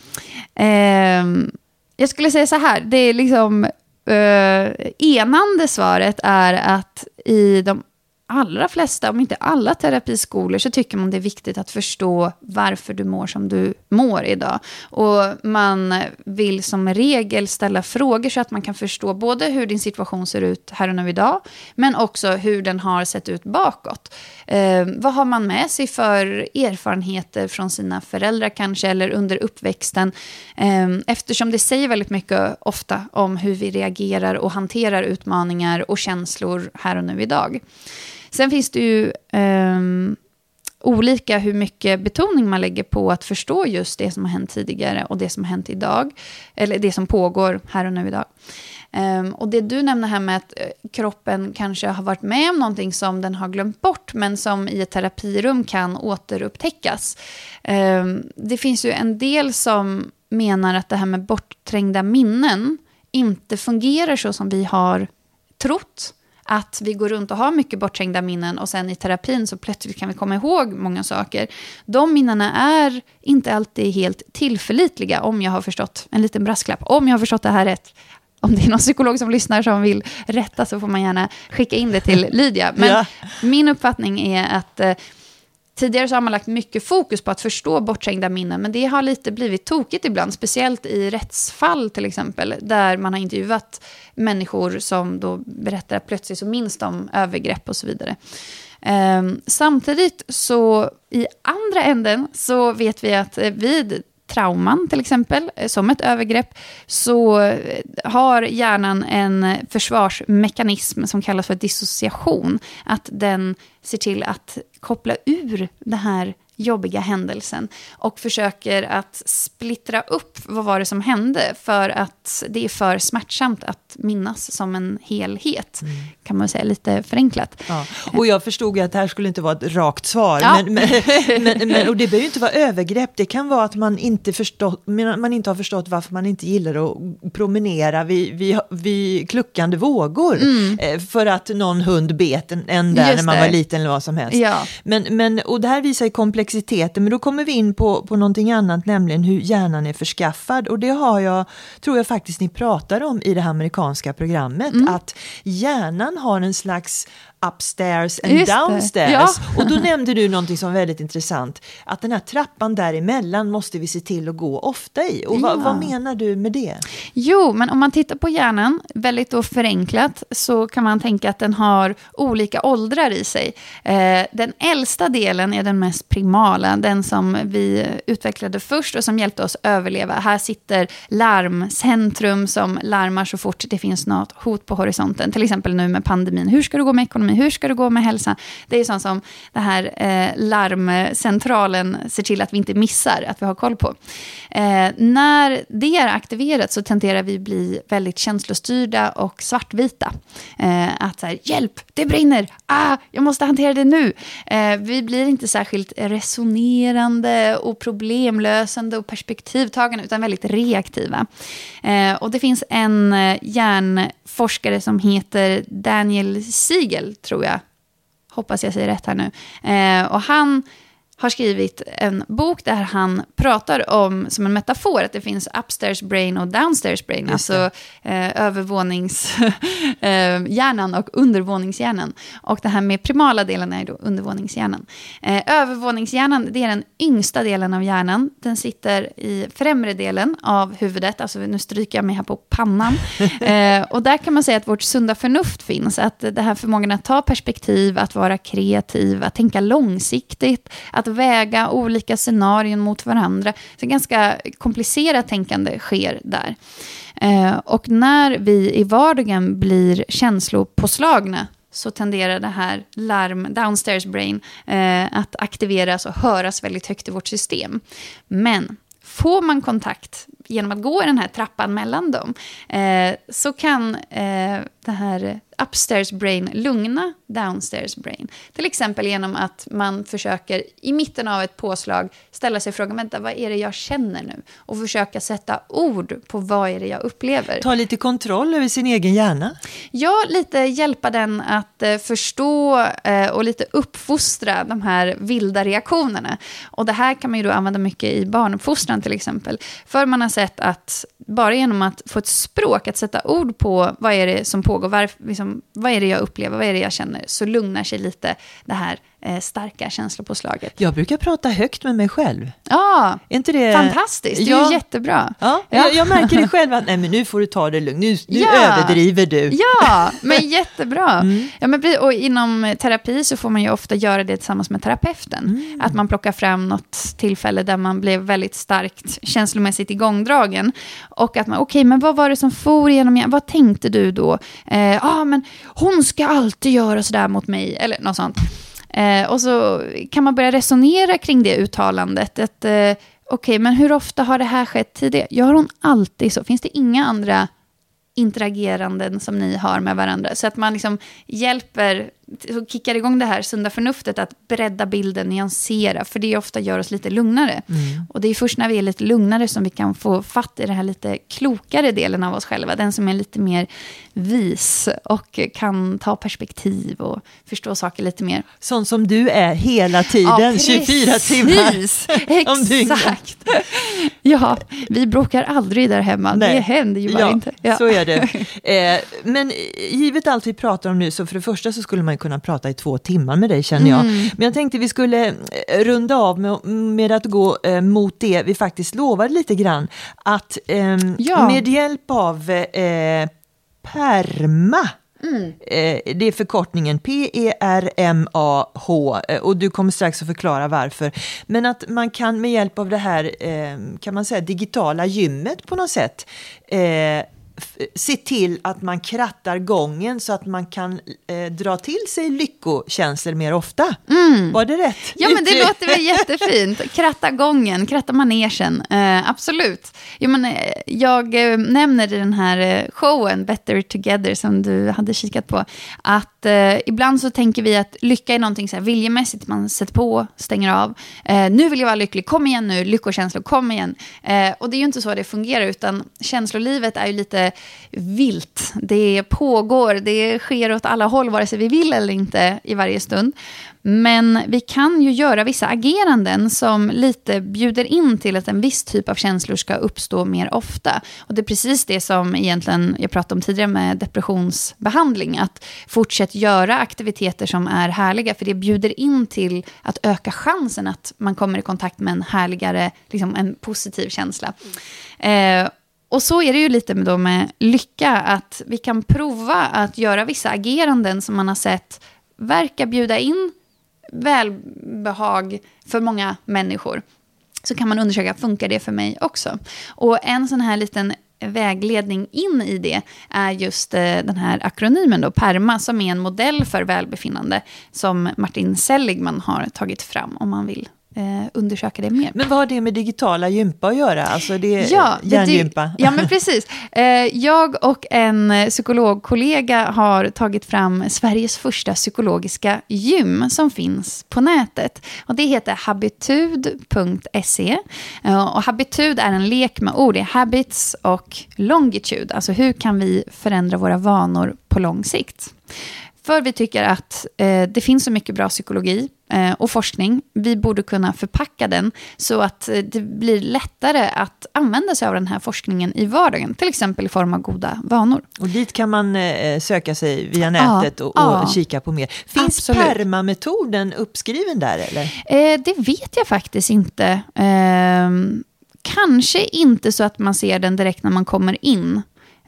Speaker 2: um, jag skulle säga så här, det är liksom uh, enande svaret är att i de allra flesta, om inte alla terapiskolor, så tycker man det är viktigt att förstå varför du mår som du mår idag. Och man vill som regel ställa frågor så att man kan förstå både hur din situation ser ut här och nu idag, men också hur den har sett ut bakåt. Eh, vad har man med sig för erfarenheter från sina föräldrar kanske, eller under uppväxten? Eh, eftersom det säger väldigt mycket ofta om hur vi reagerar och hanterar utmaningar och känslor här och nu idag. Sen finns det ju um, olika hur mycket betoning man lägger på att förstå just det som har hänt tidigare och det som har hänt idag. Eller det som pågår här och nu idag. Um, och det du nämner här med att eh, kroppen kanske har varit med om någonting som den har glömt bort, men som i ett terapirum kan återupptäckas. Um, det finns ju en del som menar att det här med bortträngda minnen inte fungerar så som vi har trott att vi går runt och har mycket bortträngda minnen och sen i terapin så plötsligt kan vi komma ihåg många saker. De minnena är inte alltid helt tillförlitliga om jag har förstått, en liten brasklapp, om jag har förstått det här rätt. Om det är någon psykolog som lyssnar som vill rätta så får man gärna skicka in det till Lydia. Men ja. min uppfattning är att eh, Tidigare så har man lagt mycket fokus på att förstå bortträngda minnen, men det har lite blivit tokigt ibland, speciellt i rättsfall till exempel, där man har intervjuat människor som då berättar att plötsligt så minns de övergrepp och så vidare. Ehm, samtidigt så i andra änden så vet vi att eh, vid trauman till exempel, eh, som ett övergrepp, så eh, har hjärnan en försvarsmekanism som kallas för dissociation. Att den ser till att koppla ur det här jobbiga händelsen och försöker att splittra upp vad var det som hände för att det är för smärtsamt att minnas som en helhet, mm. kan man säga lite förenklat.
Speaker 1: Ja. Och jag förstod att det här skulle inte vara ett rakt svar, ja. men, men, men, och det behöver ju inte vara övergrepp, det kan vara att man inte, förstått, man inte har förstått varför man inte gillar att promenera vid, vid, vid kluckande vågor, mm. Eh, för att någon hund bet en, en där Just när man det. var liten eller vad som helst. Ja. Men, men, och det här visar ju komplexiteten, men då kommer vi in på, på någonting annat, nämligen hur hjärnan är förskaffad. Och det har jag, tror jag faktiskt ni pratar om i det här amerikanska programmet, mm. att hjärnan har en slags upstairs and Just downstairs. Ja. Och då nämnde du någonting som väldigt intressant, att den här trappan däremellan måste vi se till att gå ofta i. Och ja. vad, menar du med det?
Speaker 2: Jo, men om man tittar på hjärnan, väldigt då förenklat, så kan man tänka att den har olika åldrar i sig. Eh, den äldsta delen är den mest primala, den som vi utvecklade först och som hjälpte oss överleva. Här sitter larmcentrum som larmar så fort det finns något hot på horisonten, till exempel nu med pandemin. Hur ska det gå med ekonomi? hur ska det gå med hälsa? Det är sånt som det här eh, larmcentralen ser till att vi inte missar, att vi har koll på. Eh, när det är aktiverat så tenderar vi bli väldigt känslostyrda och svartvita. Eh, att så här, hjälp, det brinner, ah, jag måste hantera det nu. Eh, vi blir inte särskilt resonerande och problemlösande och perspektivtagande, utan väldigt reaktiva. Eh, och det finns en eh, hjärnforskare som heter Daniel Siegel, tror jag. Hoppas jag säger rätt här nu. Eh, och han har skrivit en bok där han pratar om, som en metafor, att det finns upstairs brain och downstairs brain, alltså eh, övervåningshjärnan eh, och undervåningshjärnan. Och det här med primala delen är då undervåningshjärnan. Eh, övervåningshjärnan, det är den yngsta delen av hjärnan. Den sitter i främre delen av huvudet, alltså nu stryker jag mig här på pannan. eh, och där kan man säga att vårt sunda förnuft finns, att det här förmågan att ta perspektiv, att vara kreativ, att tänka långsiktigt, att att väga olika scenarion mot varandra. Så ganska komplicerat tänkande sker där. Eh, och när vi i vardagen blir känslopåslagna så tenderar det här larm, downstairs brain, eh, att aktiveras och höras väldigt högt i vårt system. Men får man kontakt genom att gå i den här trappan mellan dem, eh, så kan eh, det här upstairs brain lugna downstairs brain. Till exempel genom att man försöker i mitten av ett påslag ställa sig frågan, vänta, vad är det jag känner nu? Och försöka sätta ord på vad är det jag upplever.
Speaker 1: Ta lite kontroll över sin egen hjärna.
Speaker 2: Ja, lite hjälpa den att eh, förstå eh, och lite uppfostra de här vilda reaktionerna. Och det här kan man ju då använda mycket i barnuppfostran till exempel. För man har sätt att bara genom att få ett språk, att sätta ord på vad är det som pågår, var, liksom, vad är det jag upplever, vad är det jag känner, så lugnar sig lite det här starka känslopåslaget.
Speaker 1: Jag brukar prata högt med mig själv.
Speaker 2: Ja, inte det... fantastiskt. Det är ja. ju jättebra.
Speaker 1: Ja, ja. Jag, jag, märker det själv att nej, men nu får du ta det lugnt, nu, nu ja. överdriver du.
Speaker 2: Ja, men jättebra. Mm. Ja, men, och inom terapi så får man ju ofta göra det tillsammans med terapeuten. Mm. Att man plockar fram något tillfälle där man blev väldigt starkt känslomässigt igångdragen. Och att man, okej, okay, men vad var det som for igenom, vad tänkte du då? Eh, ah, men hon ska alltid göra sådär mot mig, eller något sånt. Eh, och så kan man börja resonera kring det uttalandet. Att, eh, Okej, okay, men hur ofta har det här skett tidigare? Gör hon alltid så? Finns det inga andra interageranden som ni har med varandra? Så att man liksom hjälper och kickar igång det här sunda förnuftet att bredda bilden, nyansera, för det ofta gör oss lite lugnare. Mm. Och det är först när vi är lite lugnare som vi kan få fatt i den här lite klokare delen av oss själva, den som är lite mer vis och kan ta perspektiv och förstå saker lite mer.
Speaker 1: Sån som du är hela tiden, ja, 24 timmar
Speaker 2: Exakt. ja, vi bråkar aldrig där hemma, Nej. det händer ju bara
Speaker 1: ja,
Speaker 2: inte.
Speaker 1: Ja, så är det. Eh, men givet allt vi pratar om nu, så för det första så skulle man man kunna prata i två timmar med dig känner jag. Mm. Men jag tänkte vi skulle eh, runda av med, med att gå eh, mot det vi faktiskt lovade lite grann. Att eh, ja. med hjälp av eh, PERMA Mm. Eh, det är förkortningen P-E-R-M-A-H eh, och du kommer strax att förklara varför. Men att man kan med hjälp av det här kan man säga digitala gymmet på något sätt se till att man krattar gången så att man kan eh, dra till sig lyckokänslor mer ofta. Mm. Var det rätt?
Speaker 2: Ja, men det låter väl jättefint. Kratta gången, kratta manegen. Eh, absolut. Jo, men, eh, jag eh, nämner i den här eh, showen, Better Together, som du hade kikat på, att ibland så tänker vi att lycka är någonting så här viljemässigt, man sätter på, stänger av. nu vill jag vara lycklig, kom igen nu, lyckokänslor, kom igen. och det är ju inte så det fungerar, utan känslolivet är ju lite vilt. Det pågår, det sker åt alla håll, vare sig vi vill eller inte i varje stund. Men vi kan ju göra vissa ageranden som lite bjuder in till att en viss typ av känslor ska uppstå mer ofta. Och det är precis det som egentligen jag pratade om tidigare med depressionsbehandling. Att fortsätta göra aktiviteter som är härliga, för det bjuder in till att öka chansen att man kommer i kontakt med en härligare, liksom en positiv känsla. Mm. Eh, och så är det ju lite med, då med lycka, att vi kan prova att göra vissa ageranden som man har sett verkar bjuda in välbehag för många människor. Så kan man undersöka, funkar det för mig också? Och en sån här liten vägledning in i det är just eh, den här akronymen då, PERMA, som är en modell för välbefinnande som Martin Seligman har tagit fram om man vill eh, undersöka det mer.
Speaker 1: Men vad har det med digitala gympa att göra? Alltså det är ja, hjärngympa?
Speaker 2: ja, men precis. Eh, jag och en psykologkollega har tagit fram Sveriges första psykologiska gym som finns på nätet. Och det heter habitud.se. Eh, och habitud är en lek med ord, det är habits och longitude. Alltså hur kan vi förändra våra vanor på lång sikt? För vi tycker att eh, det finns så mycket bra psykologi och forskning. Vi borde kunna förpacka den så att eh, det blir lättare att använda sig av den här forskningen i vardagen, till exempel i form av goda vanor.
Speaker 1: Och dit kan man eh, söka sig via nätet ja, och, ja, kika på mer. Finns permametoden uppskriven där eller?
Speaker 2: Eh, det vet jag faktiskt inte. Ehm, kanske inte så att man ser den direkt när man kommer in.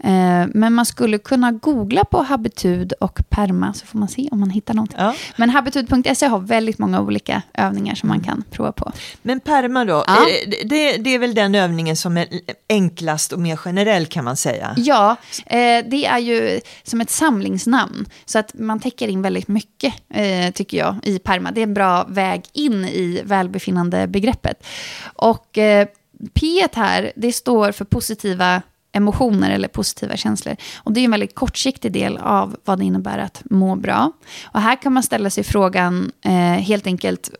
Speaker 2: Eh, men man skulle kunna googla på habitud och perma så får man se om man hittar något. Ja. Men habitud.se har väldigt många olika övningar som man kan prova på.
Speaker 1: Men perma då, ja. det, det, är väl den övningen som är enklast och mer generell kan man säga?
Speaker 2: Ja, eh, det är ju som ett samlingsnamn. Så att man täcker in väldigt mycket, eh, tycker jag, i perma. Det är en bra väg in i välbefinnande begreppet. Och P här, det står för positiva emotioner eller positiva känslor. Och det är en väldigt kortsiktig del av vad det innebär att må bra. Och här kan man ställa sig frågan eh, helt enkelt,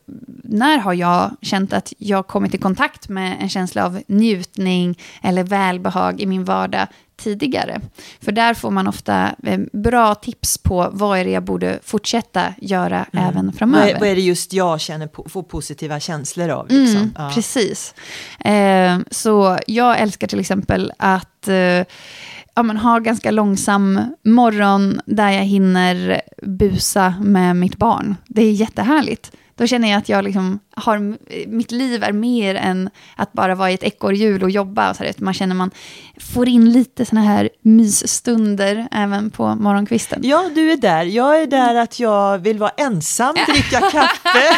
Speaker 2: när har jag känt att jag kommit i kontakt med en känsla av njutning eller välbehag i min vardag tidigare. För där får man ofta eh, bra tips på vad är det jag borde fortsätta göra mm. även framöver. Vad
Speaker 1: är, vad är, det just jag känner får positiva känslor av? Liksom? Mm,
Speaker 2: ja. Precis. Eh, så jag älskar till exempel att eh, ja, men ha ganska långsam morgon där jag hinner busa med mitt barn. Det är jättehärligt. Då känner jag att jag liksom har, mitt liv är mer än att bara vara i ett ekorrhjul och jobba. Och så här, man känner man får in lite såna här mysstunder även på morgonkvisten.
Speaker 1: Ja, du är där. Jag är där att jag vill vara ensam, dricka kaffe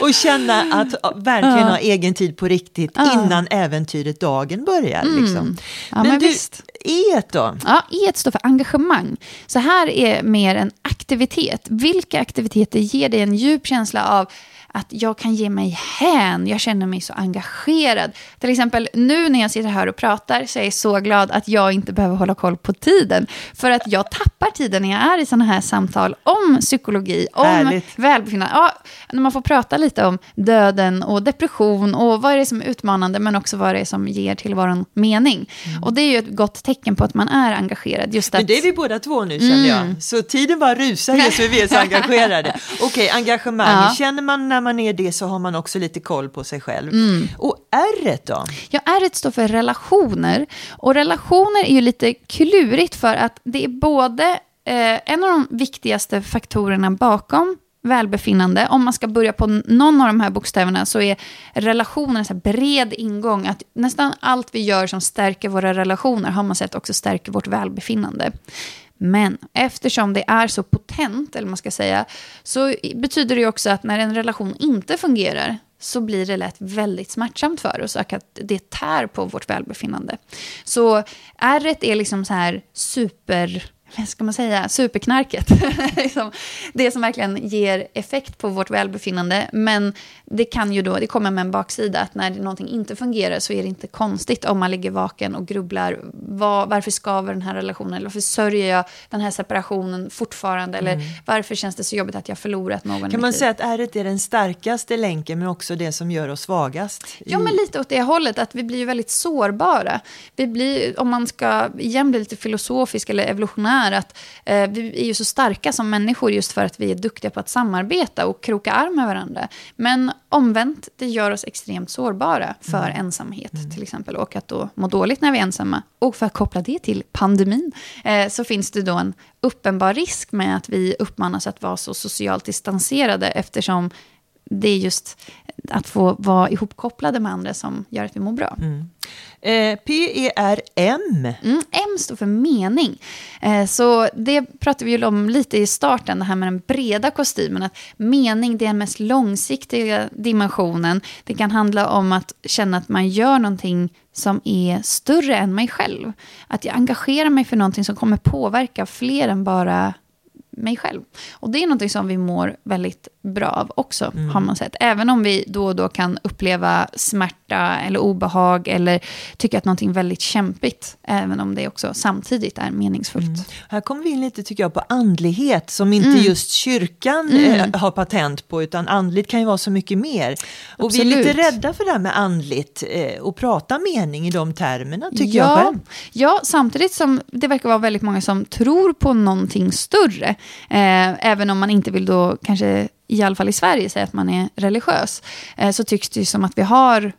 Speaker 1: och känna att verkligen ha egen tid på riktigt innan äventyret dagen börjar. Mm. Liksom.
Speaker 2: Ja, men, men du, visst.
Speaker 1: E då?
Speaker 2: Ja, E står för engagemang. Så här är mer en aktivitet. Vilka aktiviteter ger dig en djup känsla av att jag kan ge mig hän, jag känner mig så engagerad. Till exempel nu när jag sitter här och pratar så är jag så glad att jag inte behöver hålla koll på tiden. För att jag tappar tiden när jag är i sådana här samtal om psykologi, om Härligt. välbefinnande. Ja, när man får prata lite om döden och depression och vad är det som är utmanande men också vad det är som ger tillvaron mening. Mm. Och det är ju ett gott tecken på att man är engagerad. Just att...
Speaker 1: Men det är vi båda två nu känner jag. Mm. Så tiden bara rusar just för vi är så engagerade. Okej, okay, engagemang. Ja. Känner man när man är det så har man också lite koll på sig själv. Mm. Och R då?
Speaker 2: Ja, R står för relationer. Och relationer är ju lite klurigt för att det är både eh, en av de viktigaste faktorerna bakom välbefinnande. Om man ska börja på någon av de här bokstäverna så är relationen en bred ingång. Att nästan allt vi gör som stärker våra relationer har man sett också stärker vårt välbefinnande. Men eftersom det är så potent, eller man ska säga, så betyder det också att när en relation inte fungerar så blir det lätt väldigt smärtsamt för oss och att det tär på vårt välbefinnande. Så ärret är liksom så här super vad ska man säga, superknarket. Liksom det som verkligen ger effekt på vårt välbefinnande. Men det kan ju då, det kommer med en baksida, att när någonting inte fungerar så är det inte konstigt om man ligger vaken och grubblar. Var, varför skaver den här relationen? Eller varför sörjer jag den här separationen fortfarande? Eller mm. varför känns det så jobbigt att jag förlorat någon
Speaker 1: Kan man säga att ärret är den starkaste länken men också det som gör oss svagast?
Speaker 2: Ja, men lite åt det hållet, att vi blir väldigt sårbara. Vi blir, om man ska igen bli lite filosofisk eller evolutionär är att eh, vi är ju så starka som människor just för att vi är duktiga på att samarbeta och kroka arm med varandra. Men omvänt, det gör oss extremt sårbara för mm. ensamhet mm. till exempel. Och att då må dåligt när vi är ensamma. Och för att koppla det till pandemin eh, så finns det då en uppenbar risk med att vi uppmanas att vara så socialt distanserade eftersom det är just att få vara ihopkopplade med andra som gör att vi mår bra. Mm.
Speaker 1: Eh, P-E-R-M.
Speaker 2: Mm, M står för mening. Eh, så det pratade vi om lite i starten, det här med den breda kostymen. Att mening det är den mest långsiktiga dimensionen. Det kan handla om att känna att man gör någonting som är större än mig själv. Att jag engagerar mig för någonting som kommer påverka fler än bara mig själv. Och det är något som vi mår väldigt bra av också, mm. har man sett. Även om vi då och då kan uppleva smärta eller obehag eller tycka att någonting är väldigt kämpigt, även om det också samtidigt är meningsfullt. Mm.
Speaker 1: Här kommer vi in lite, tycker jag, på andlighet som inte mm. just kyrkan mm. eh, har patent på, utan andligt kan ju vara så mycket mer. Och Absolut. vi är lite rädda för det här med andligt eh, och prata mening i de termerna, tycker ja, jag själv.
Speaker 2: Ja, samtidigt som det verkar vara väldigt många som tror på någonting större. Eh, även om man inte vill då kanske i alla fall i Sverige, säger att man är religiös, eh, så tycks det ju som att vi har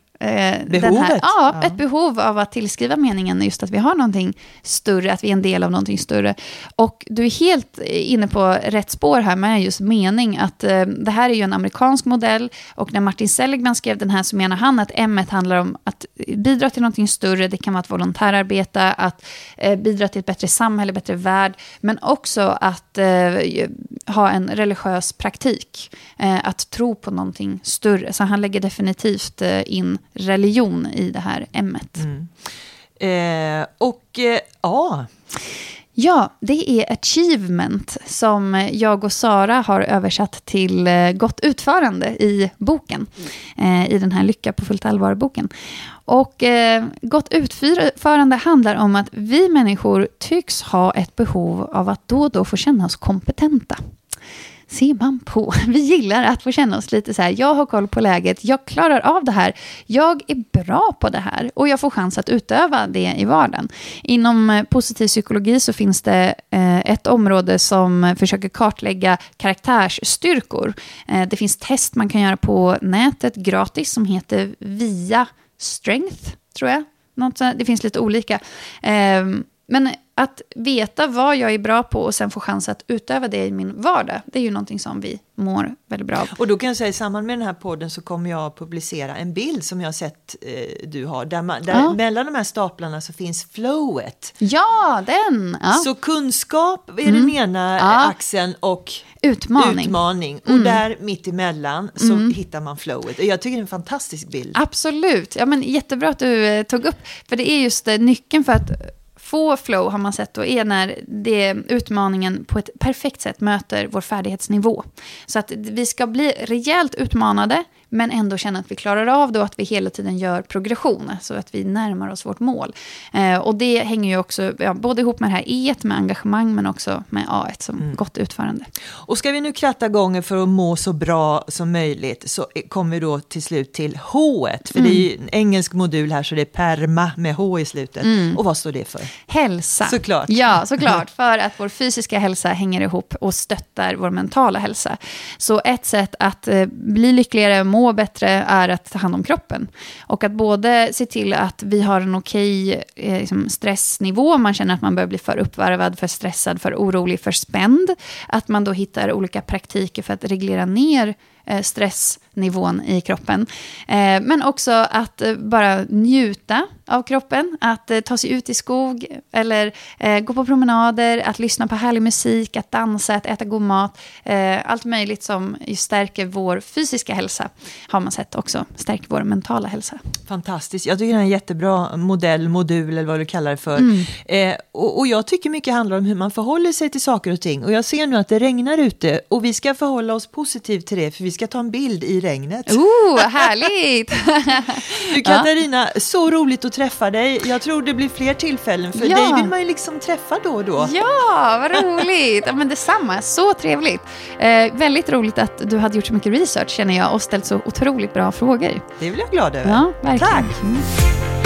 Speaker 1: Behovet? Här,
Speaker 2: ja, ja, ett behov av att tillskriva meningen just att vi har någonting större, att vi är en del av någonting större. Och du är helt inne på rätt spår här med just mening, att eh, det här är ju en amerikansk modell och när Martin Seligman skrev den här så menar han att M handlar om att bidra till någonting större, det kan vara att volontärarbeta, att eh, bidra till ett bättre samhälle, bättre värld, men också att eh, ha en religiös praktik, eh, att tro på någonting större. Så han lägger definitivt eh, in religion i det här ämnet. Mm.
Speaker 1: Eh, och eh, ja...
Speaker 2: Ja, det är achievement som jag och Sara har översatt till eh, gott utförande i boken. Eh, I den här Lycka på fullt allvar-boken. Och eh, gott utförande handlar om att vi människor tycks ha ett behov av att då och då få känna oss kompetenta ser man på. Vi gillar att få känna oss lite så här, jag har koll på läget, jag klarar av det här, jag är bra på det här och jag får chans att utöva det i vardagen. Inom eh, positiv psykologi så finns det eh, ett område som försöker kartlägga karaktärsstyrkor. Eh, det finns test man kan göra på nätet gratis som heter VIA Strength, tror jag. Något det finns lite olika. Ehm, men att veta vad jag är bra på och sen få chans att utöva det i min vardag, det är ju någonting som vi mår väldigt bra av.
Speaker 1: Och då kan jag säga i samband med den här podden så kommer jag att publicera en bild som jag har sett eh, du har, där, man, där ja. mellan de här staplarna så finns flowet.
Speaker 2: Ja, den! Ja.
Speaker 1: Så kunskap är mm. den ena ja. axeln och
Speaker 2: utmaning.
Speaker 1: utmaning. Och mm. där mitt emellan så mm. hittar man flowet. Jag tycker det är en fantastisk bild.
Speaker 2: Absolut, ja, men jättebra att du eh, tog upp, för det är just eh, nyckeln för att få flow har man sett då är när det utmaningen på ett perfekt sätt möter vår färdighetsnivå. Så att vi ska bli rejält utmanade men ändå känna att vi klarar av det och att vi hela tiden gör progression, så att vi närmar oss vårt mål. Eh, och det hänger ju också ja, både ihop med det här E, med engagemang, men också med A som mm. gott utförande.
Speaker 1: Och ska vi nu kratta gånger för att må så bra som möjligt så kommer vi då till slut till H, för mm. det är ju en engelsk modul här så det är perma med H i slutet. Mm. Och vad står det för?
Speaker 2: Hälsa.
Speaker 1: Såklart.
Speaker 2: Ja, såklart. för att vår fysiska hälsa hänger ihop och stöttar vår mentala hälsa. Så ett sätt att eh, bli lyckligare, må bättre är att ta hand om kroppen. Och att både se till att vi har en okej eh, liksom stressnivå, man känner att man börjar bli för uppvarvad, för stressad, för orolig, för spänd. Att man då hittar olika praktiker för att reglera ner eh, stressnivån i kroppen. Eh, men också att eh, bara njuta av kroppen, att eh, ta sig ut i skog eller eh, gå på promenader, att lyssna på härlig musik, att dansa, att äta god mat. Eh, allt möjligt som stärker vår fysiska hälsa har man sett också stärker vår mentala hälsa.
Speaker 1: Fantastiskt, jag tycker det är en jättebra modell, modul eller vad du kallar det för. Mm. Eh, och, och, jag tycker mycket handlar om hur man förhåller sig till saker och ting. Och jag ser nu att det regnar ute och vi ska förhålla oss positivt till det för vi ska ta en bild i regnet.
Speaker 2: Oh, härligt!
Speaker 1: du Katarina, ja. så roligt att träffa dig. Jag tror det blir fler tillfällen, för ja. dig vill man ju liksom träffa då och då.
Speaker 2: Ja, vad roligt! Ja, men detsamma, så trevligt. Eh, väldigt roligt att du hade gjort så mycket research känner jag och ställt så otroligt bra frågor.
Speaker 1: Det blir jag glad över.
Speaker 2: Ja, verkligen. Tack! Mm.